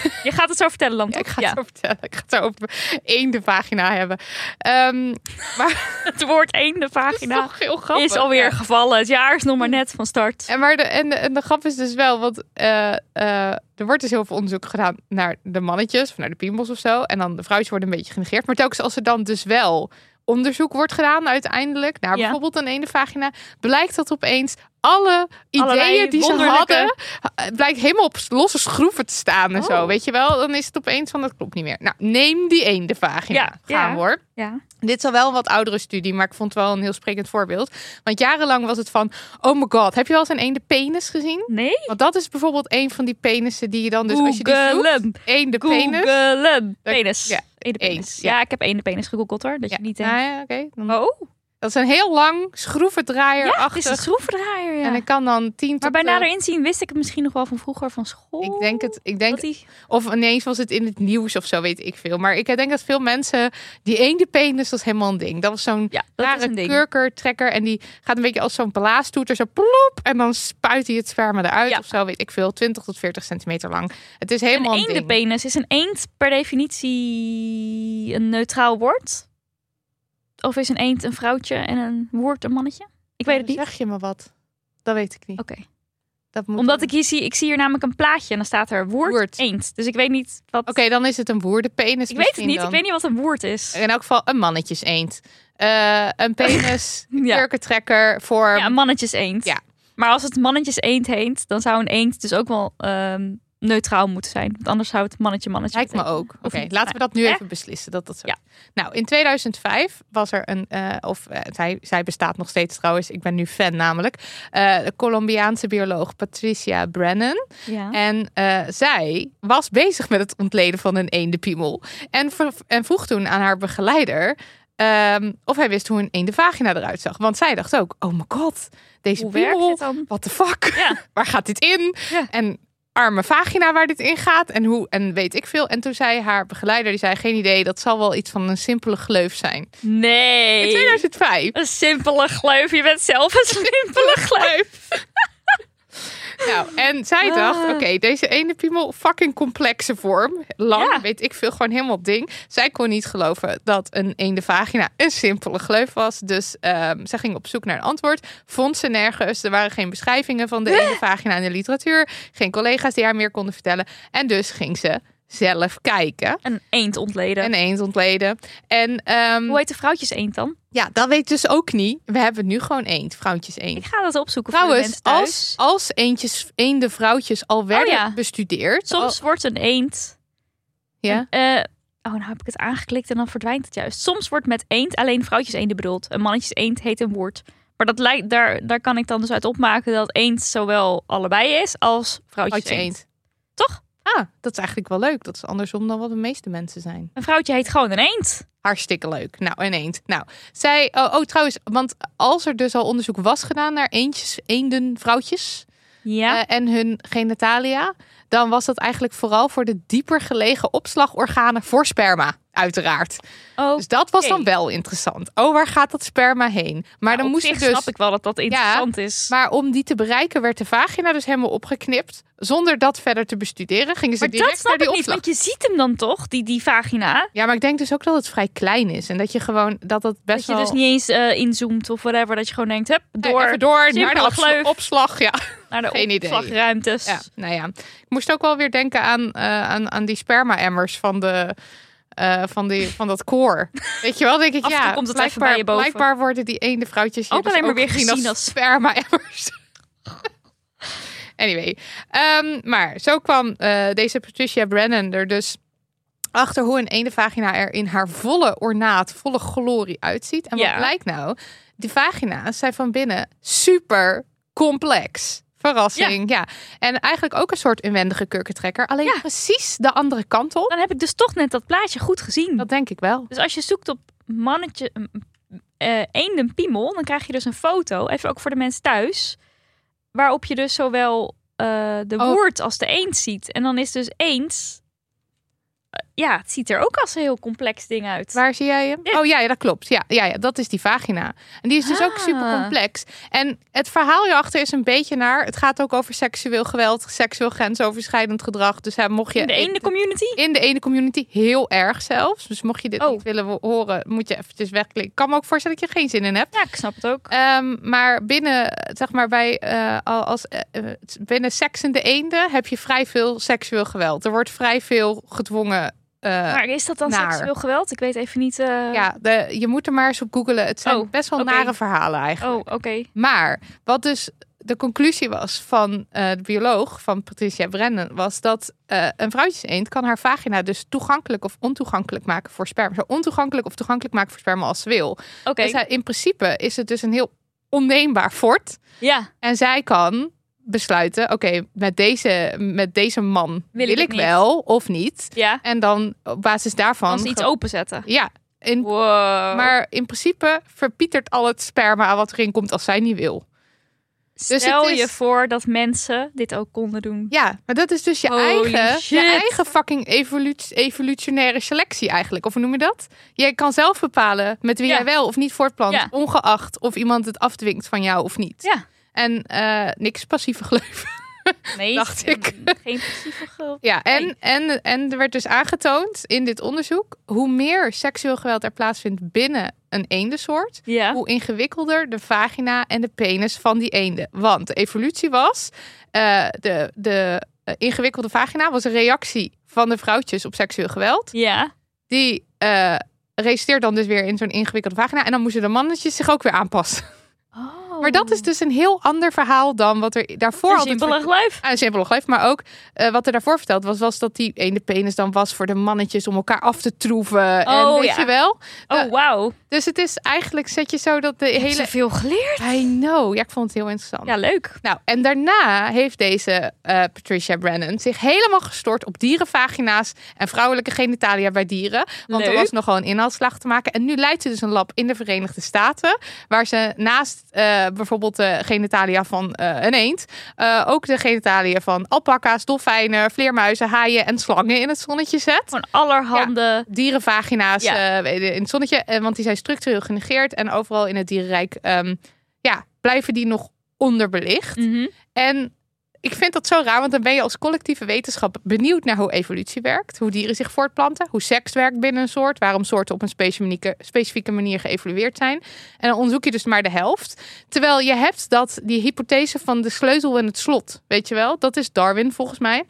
<laughs> Je gaat het zo vertellen dan, ja, ik ga het zo vertellen. Ik ga het zo over één de vagina hebben. Ehm, <laughs> maar Het woord eende is vagina toch heel grappig. is alweer Ja. gevallen. Het jaar is nog maar net van start. En, maar de, en, de, en de grap is dus wel, want eh, eh, er wordt dus heel veel onderzoek gedaan naar de mannetjes of naar de piemels of zo. En dan de vrouwtjes worden een beetje genegeerd. Maar telkens als er dan dus wel onderzoek wordt gedaan uiteindelijk naar Ja. bijvoorbeeld een ene vagina, blijkt dat opeens alle ideeën die ze hadden, eh, blijkt helemaal op losse schroeven te staan en zo. Oh. Weet je wel? Dan is het opeens van, dat klopt niet meer. Nou, neem die eende vagina. Ja, Gaan ja. hoor. Ja. Dit is al wel een wat oudere studie, maar ik vond het wel een heel sprekend voorbeeld. Want jarenlang was het van, oh my god, heb je wel eens een eende penis gezien? Nee? Want dat is bijvoorbeeld een van die penissen die je dan dus als je die zoekt, eende penis. Penis. Ja, Eende penis. eens, Ja. ja. ik heb eende penis gegoogeld hoor. Dat Ja, je niet denkt. ja, oké. Dan- Oh, Dat is een heel lang schroevendraaier ja, het is een schroevendraaier. Ja. En ik kan dan tien maar bij nader inzien wist ik het misschien nog wel van vroeger van school. Ik denk het. Ik denk die... Of ineens was het in het nieuws of zo, weet ik veel. Maar ik denk dat veel mensen die eende penis, dat is helemaal een ding. Dat was zo'n Ja, dat is rare een kurkertrekker. En die gaat een beetje als zo'n blaastoeter, zo plop. En dan spuit hij het sperma eruit Ja. of zo, weet ik veel. 20 tot 40 centimeter lang. Het is Een helemaal een, ding. eendenpenis. Is een eend per definitie een neutraal woord? Of is een eend een vrouwtje en een woord een mannetje? Ik weet het niet. Zeg je me wat? Dat weet ik niet. Oké. Dat moet Omdat ik hier zie, ik zie hier namelijk een plaatje en dan staat er woord, Woord. eend. Dus ik weet niet wat. Oké, dan is het een woerdenpenis. ik weet het niet. dan. Ik weet niet wat een woord is. In elk geval een mannetjes eend. Eh, een penis, <laughs> Ja. kurkentrekker voor... Ja, een mannetjes eend. Ja. Maar als het mannetjes eend heet, dan zou een eend dus ook wel ehm, neutraal moeten zijn. Want anders zou het mannetje mannetje Lijkt me betekenen. ook. Oké, laten we dat nu even beslissen. Dat dat zo. Ja. Nou, in 2005 was er een, eh, of eh, zij, zij bestaat nog steeds trouwens. Ik ben nu fan namelijk. eh, de Colombiaanse bioloog Patricia Brennan. Ja. En zij was bezig met het ontleden van een eendenpiemel. En, en vroeg toen aan haar begeleider ehm, of hij wist hoe een eendenvagina eruit zag. Want zij dacht ook, oh my god, deze Hoe piemel, dan? what the fuck? Ja. <laughs> Waar gaat dit in? Ja. En arme vagina waar dit in gaat en hoe en weet ik veel. En toen zei haar begeleider, die zei geen idee, dat zal wel iets van een simpele gleuf zijn. In Nee. 2005. Een simpele gleuf. Je bent zelf een <laughs> simpele gleuf. <laughs> Nou, en zij dacht, Ah. oké, deze ene piemel, fucking complexe vorm. Lang, Ja. weet ik veel, gewoon helemaal ding. Zij kon niet geloven dat een eende vagina een simpele gleuf was. Dus ehm zij ging op zoek naar een antwoord. Vond ze nergens. Er waren geen beschrijvingen van de eende vagina in de literatuur. Geen collega's die haar meer konden vertellen. En dus ging ze zelf kijken. Een eend ontleden. Een eend ontleden. En ehm, Hoe heet de vrouwtjes eend dan? ja, dat weet ik dus ook niet. We hebben nu gewoon eend, vrouwtjes eend. Ik ga dat opzoeken Trouwens, mensen thuis. als, als eendjes, eende vrouwtjes al werden ja. bestudeerd. Soms wordt een eend... Ja. een, eh, oh, nou heb ik het aangeklikt en dan verdwijnt het juist. Soms wordt met eend alleen vrouwtjes eenden bedoeld. Een mannetjes eend heet een woord. Maar dat lijkt, daar, daar kan ik dan dus uit opmaken dat eend zowel allebei is als vrouwtjes Vrouwtje eend. eend. Toch? Ah, dat is eigenlijk wel leuk. Dat is andersom dan wat de meeste mensen zijn. Een vrouwtje heet gewoon een eend. Hartstikke leuk. Nou, een eend. Nou, zij... Oh, oh, trouwens, want als er dus al onderzoek was gedaan naar eendjes, eenden, vrouwtjes... Ja. eh, en hun genitalia... dan was dat eigenlijk vooral voor de dieper gelegen opslagorganen voor sperma. Uiteraard. oh, Dus dat was dan wel interessant. Oh, waar gaat dat sperma heen? Maar dan moest er dus... snap ik wel dat dat interessant is. Maar om die te bereiken werd de vagina dus helemaal opgeknipt. Zonder dat verder te bestuderen gingen ze Maar direct dat snap naar die ik niet, opslag. want je ziet hem dan toch, die, die vagina. Ja, maar ik denk dus ook dat het vrij klein is. En dat je gewoon, dat het best Dat je wel... dus niet eens eh, inzoomt of whatever. Dat je gewoon denkt, hup, door, even door naar de simpele opsla- gleuf. opslag. Ja. naar de <laughs> geen idee. opslagruimtes. ja, nou ja. Ik moest ook wel weer denken aan, eh, aan, aan die sperma-emmers van de... eh, van, die, van dat koor. <laughs> Weet je wel? Denk ik, ja, komt het even blijkbaar, bij je boven. blijkbaar worden die ene vrouwtjes hier Ook dus alleen maar weer gezien als- sperma-emmers. <laughs> anyway, Ehm, maar zo kwam eh, deze Patricia Brennan er dus achter hoe een ene vagina er in haar volle ornaat, volle glorie uitziet. En Ja. wat blijkt nou? Die vagina's zijn van binnen super complex. Verrassing, ja. En eigenlijk ook een soort inwendige kurkentrekker. Alleen Ja. precies de andere kant op. Dan heb ik dus toch net dat plaatje goed gezien. Dat denk ik wel. Dus als je zoekt op mannetje, eh eenden piemel, dan krijg je dus een foto, even ook voor de mensen thuis, waarop je dus zowel eh, de Oh. woord als de eend ziet. En dan is dus eens, eh, ja, het ziet er ook als een heel complex ding uit. Waar zie jij hem? Ja. Oh ja, ja, dat klopt. Ja, ja, ja, dat is die vagina. En die is dus ook Ah. super complex. En het verhaal hierachter is een beetje naar... Het gaat ook over seksueel geweld, seksueel grensoverschrijdend gedrag. Dus hè, mocht je... In de eenden community? In de ene community heel erg zelfs. Dus mocht je dit Oh. niet willen horen, moet je eventjes wegklikken. Ik kan me ook voorstellen dat je geen zin in hebt. Ja, ik snap het ook. Ehm, maar binnen, zeg maar, bij, eh, al- als, eh, eh, binnen seks en de eenden heb je vrij veel seksueel geweld. Er wordt vrij veel gedwongen. Eh, Maar is dat dan naar. seksueel geweld? Ik weet even niet. eh, ja, de, je moet er maar eens op googelen. Het zijn Oh, best wel nare verhalen eigenlijk. Oh, oké. Maar wat dus de conclusie was van eh, de bioloog, van Patricia Brennan, was dat een vrouwtjeseend kan haar vagina dus toegankelijk of ontoegankelijk maken voor sperma. Zo ontoegankelijk of toegankelijk maken voor sperma als ze wil. Oké. Dus in principe is het dus een heel onneembaar fort. Ja, En zij kan besluiten, oké, met, deze, met deze man Wil wil, ik wel of niet. ja. En dan op basis daarvan... Als iets openzetten. Ja, in, Wow. maar in principe verpietert al het sperma wat erin komt als zij niet wil. dus Stel is- je voor dat mensen dit ook konden doen. Ja, maar dat is dus je, Holy eigen, shit. je eigen fucking evolu- evolutionaire selectie eigenlijk. Of hoe noem je dat? Jij kan zelf bepalen met wie Ja. jij wel of niet voortplant. Ja. Ongeacht of iemand het afdwingt van jou of niet. Ja. En eh, niks passieve geloof. <laughs> Nee, Dacht ik. Geen passieve geweld. Ja, en, Nee. en, en er werd dus aangetoond in dit onderzoek... hoe meer seksueel geweld er plaatsvindt binnen een eendensoort... Ja. hoe ingewikkelder de vagina en de penis van die eenden. Want de evolutie was... eh, de, de eh, ingewikkelde vagina was een reactie van de vrouwtjes op seksueel geweld. Ja. Die resulteert dan dus weer in zo'n ingewikkelde vagina. En dan moesten de mannetjes zich ook weer aanpassen. Oh. Maar dat is dus een heel ander verhaal dan wat er daarvoor Een altijd... simpele glijf. Ah, een simpele glijf, maar ook eh, wat er daarvoor verteld was, was dat die ene penis dan was voor de mannetjes om elkaar af te troeven. en Oh, weet ja. je wel? Oh, Eh, wauw. Dus het is eigenlijk, zet je zo dat de Hele... hele... veel geleerd. I know. Ja, ik vond het heel interessant. Ja, leuk. Nou, en daarna heeft deze eh, Patricia Brennan zich helemaal gestort op dierenvagina's en vrouwelijke genitalia bij dieren. Want er was nogal een inhaalslag te maken. En nu leidt ze dus een lab in de Verenigde Staten, waar ze naast eh, bijvoorbeeld de genitalia van eh, een eend, eh, ook de genitalia van alpaca's, dolfijnen, vleermuizen, haaien en slangen in het zonnetje zet. Van allerhande. Dierenvagina's Ja. eh, in het zonnetje, eh, want die zijn structureel genegeerd en overal in het dierenrijk ehm, ja, blijven die nog onderbelicht. Mhm. En ik vind dat zo raar, want dan ben je als collectieve wetenschap benieuwd naar hoe evolutie werkt, hoe dieren zich voortplanten, hoe seks werkt binnen een soort, waarom soorten op een specifieke, specifieke manier geëvolueerd zijn. En dan onderzoek je dus maar de helft. Terwijl je hebt dat, die hypothese van de sleutel en het slot, weet je wel, dat is Darwin volgens mij.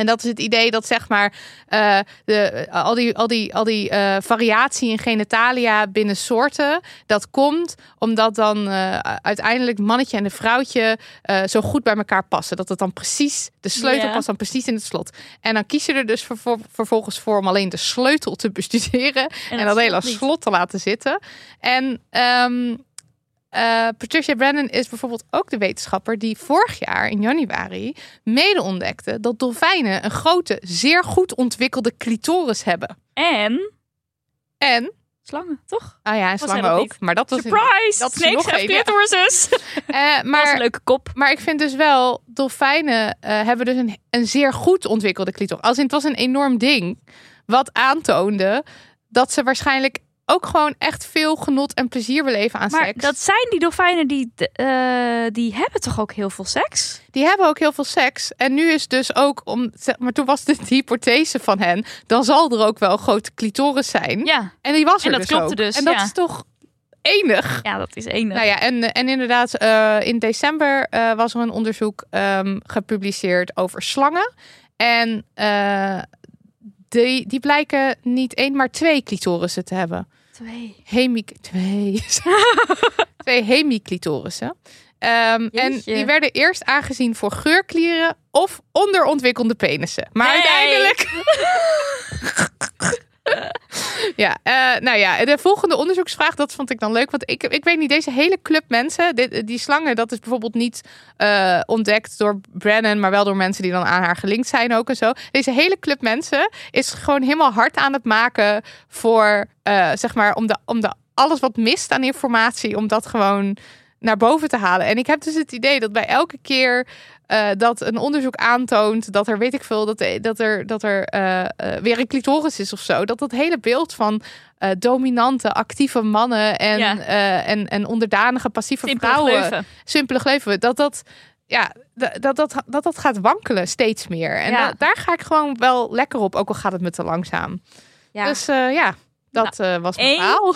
En dat is het idee dat zeg maar eh, de, al die, al die, al die eh, variatie in genitalia binnen soorten, dat komt omdat dan eh, uiteindelijk het mannetje en de vrouwtje eh, zo goed bij elkaar passen. Dat het dan precies, de sleutel Ja. past dan precies in het slot. En dan kies je er dus vervol- vervolgens voor om alleen de sleutel te bestuderen en, het dat hele slot niet. slot te laten zitten. En ehm, eh, Patricia Brennan is bijvoorbeeld ook de wetenschapper die vorig jaar in januari mede ontdekte dat dolfijnen een grote, zeer goed ontwikkelde clitoris hebben. En En, slangen, toch? ah ja, en slangen dat ook, maar dat was Surprise! dat is Snakes nog have ja. clitorises. <laughs> <laughs> Eh, Dat is maar een leuke kop. Maar ik vind dus wel, dolfijnen eh, hebben dus een, een zeer goed ontwikkelde clitoris. Als in, het was een enorm ding. Wat aantoonde dat ze waarschijnlijk ook gewoon echt veel genot en plezier beleven aan Maar seks. dat zijn die dolfijnen die, eh, die hebben toch ook heel veel seks? Die hebben ook heel veel seks. En nu is dus ook, om, maar toen was dit de <laughs> hypothese van hen, dan zal er ook wel grote clitoris zijn. Ja, En die was er En dat dus klopte ook. dus, En dat ja. is toch enig. ja dat is enig. Nou ja, en, en inderdaad, eh, in december eh, was er een onderzoek ehm, gepubliceerd over slangen. En eh, die, die blijken niet één, maar twee clitorissen te hebben. Twee. Hemi twee. <laughs> twee hemiclitorissen. Ehm, en die werden eerst aangezien voor geurklieren of onderontwikkelde penissen. Maar Nee. uiteindelijk <laughs> Ja, eh, nou ja, de volgende onderzoeksvraag, dat vond ik dan leuk. Want ik, ik weet niet, deze hele club mensen, dit, die slangen, dat is bijvoorbeeld niet eh, ontdekt door Brennan, maar wel door mensen die dan aan haar gelinkt zijn ook en zo. Deze hele club mensen is gewoon helemaal hard aan het maken voor, eh, zeg maar, om, de, om de, alles wat mist aan informatie, om dat gewoon naar boven te halen. En ik heb dus het idee dat bij elke keer eh, dat een onderzoek aantoont dat er, weet ik veel, dat, dat er, dat er eh, eh, weer een clitoris is of zo, dat dat hele beeld van dominante, actieve mannen en, Ja. en, en onderdanige, passieve Simpele vrouwen, gleuven. simpele gleuven, dat dat, ja, dat, dat, dat, dat, gaat wankelen steeds meer. En Ja. da- daar ga ik gewoon wel lekker op, ook al gaat het me te langzaam. Ja. Dus ja, dat eh, was mijn verhaal.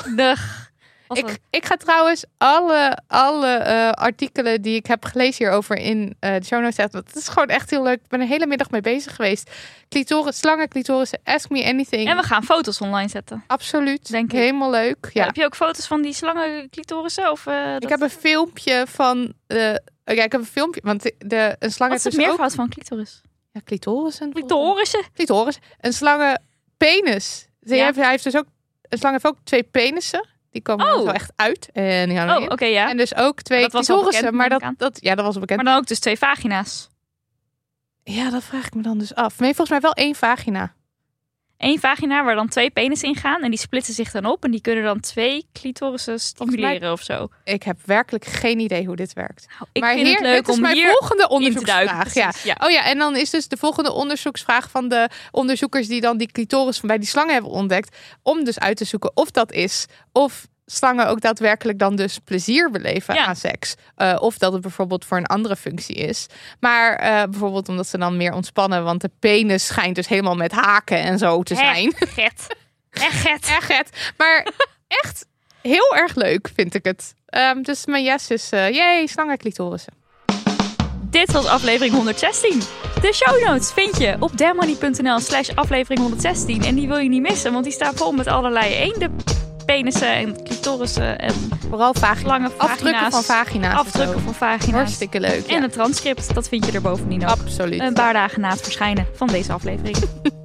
Ik, ik ga trouwens alle, alle eh, artikelen die ik heb gelezen hierover in eh, de show notes zetten. Het is gewoon echt heel leuk. Ik ben er hele middag mee bezig geweest. Clitoris, slangen, clitoris, ask me anything. En we gaan foto's online zetten. Absoluut. Denk ik. Helemaal leuk. Ja. Heb je ook foto's van die slangen clitorissen? Of, eh, dat... Ik heb een filmpje van... eh ja, ik heb een filmpje. Want de, de, een slang Wat is heeft het dus ook... meervoud van clitoris? Ja, clitorissen. Clitorissen? Clitoris. Een slangen penis. Hij, Ja. heeft, hij heeft dus ook... Een slang heeft ook twee penissen. Die komen Oh. zo echt uit. En die gaan Oh, oké, ja. En dus ook twee dat was maar dat, dat, ja, dat was bekend. Maar dan ook dus twee vagina's. Ja, dat vraag ik me dan dus af. Nee, volgens mij wel één vagina. Eén vagina waar dan twee penissen in gaan. En die splitsen zich dan op. En die kunnen dan twee clitorissen stimuleren of zo. Ik heb werkelijk geen idee hoe dit werkt. Nou, ik maar vind hier, het leuk dit is om mijn hier volgende onderzoeksvraag. Ja. Ja. Oh ja, en dan is dus de volgende onderzoeksvraag van de onderzoekers die dan die clitoris van bij die slangen hebben ontdekt. Om dus uit te zoeken of dat is. Of slangen ook daadwerkelijk dan dus plezier beleven Ja. aan seks. Eh, of dat het bijvoorbeeld voor een andere functie is. Maar eh, bijvoorbeeld omdat ze dan meer ontspannen. Want de penis schijnt dus helemaal met haken en zo te zijn. <laughs> Echt get. Echt get. Echt. Maar <laughs> echt heel erg leuk vind ik het. Ehm, dus mijn yes is, eh jee, slangen clitorissen. Dit was aflevering 116. De show notes vind je op dermoney.nl slash aflevering 116. En die wil je niet missen, want die staan vol met allerlei eenden penissen en clitorissen en Vooral vagina. lange Afdrukken van vagina's. en Afdrukken van vagina's. Hartstikke leuk. En het transcript, dat vind je er bovendien ook. Absoluut. Een paar dagen na het verschijnen van deze aflevering. <laughs>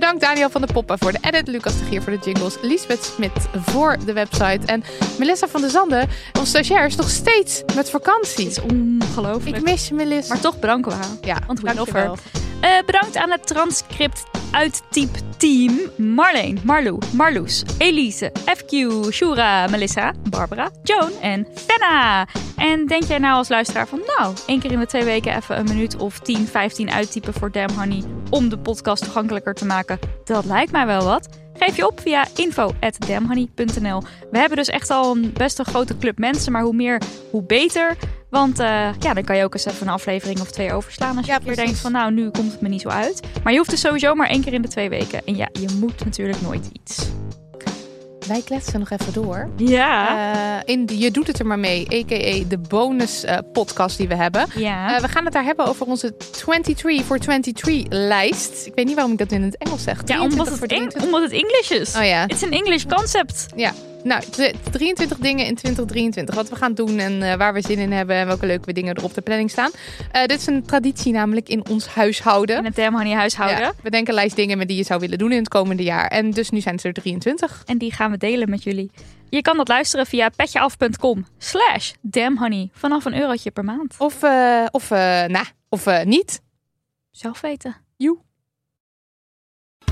Bedankt Daniel van de Poppen voor de edit, Lucas de Gier voor de jingles, Lisbeth Smit voor de website en Melissa van der Zanden, onze stagiair, is nog steeds met vakantie. Het is ongelooflijk. Ik mis je, Melissa. Maar toch bedanken we haar. ja, want dankjewel. Eh, bedankt aan het transcript uittyp team. Marleen, Marlou, Marloes, Elise, FQ, Shura, Melissa, Barbara, Joan en Fenna. En denk jij nou als luisteraar van nou, één keer in de twee weken even een minuut of 10, 15 uittypen voor Damn Honey om de podcast toegankelijker te maken? Dat lijkt mij wel wat. Geef je op via info.damhoney.nl. We hebben dus echt al een best een grote club mensen, maar hoe meer, hoe beter. Want eh, ja, dan kan je ook eens even een aflevering of twee overslaan als je Ja, precies. denkt van nou, nu komt het me niet zo uit. Maar je hoeft dus sowieso maar één keer in de twee weken. En ja, je moet natuurlijk nooit iets. Wij kletsen nog even door. Ja. Eh, in de Je Doet Het Er Maar Mee, a.k.a. de bonus eh, podcast die we hebben. ja. Eh, we gaan het daar hebben over onze 23 voor 23 lijst. Ik weet niet waarom ik dat in het Engels zeg. ja, 23 omdat het, Eng- 23. omdat het English is. Oh ja. It's an English concept. Ja, nou, de- 23 dingen in 2023. Wat we gaan doen en eh, waar we zin in hebben en welke leuke dingen er op de planning staan. Eh, dit is een traditie namelijk in ons huishouden. In het Honey huishouden. Ja, we denken een lijst dingen met die je zou willen doen in het komende jaar. En dus nu zijn het er 23. En die gaan we delen met jullie. Je kan dat luisteren via petjeaf.com slash damnhoney. Vanaf een eurotje per maand. Of, eh, of, eh, nou, of niet. Zelf weten. Joe.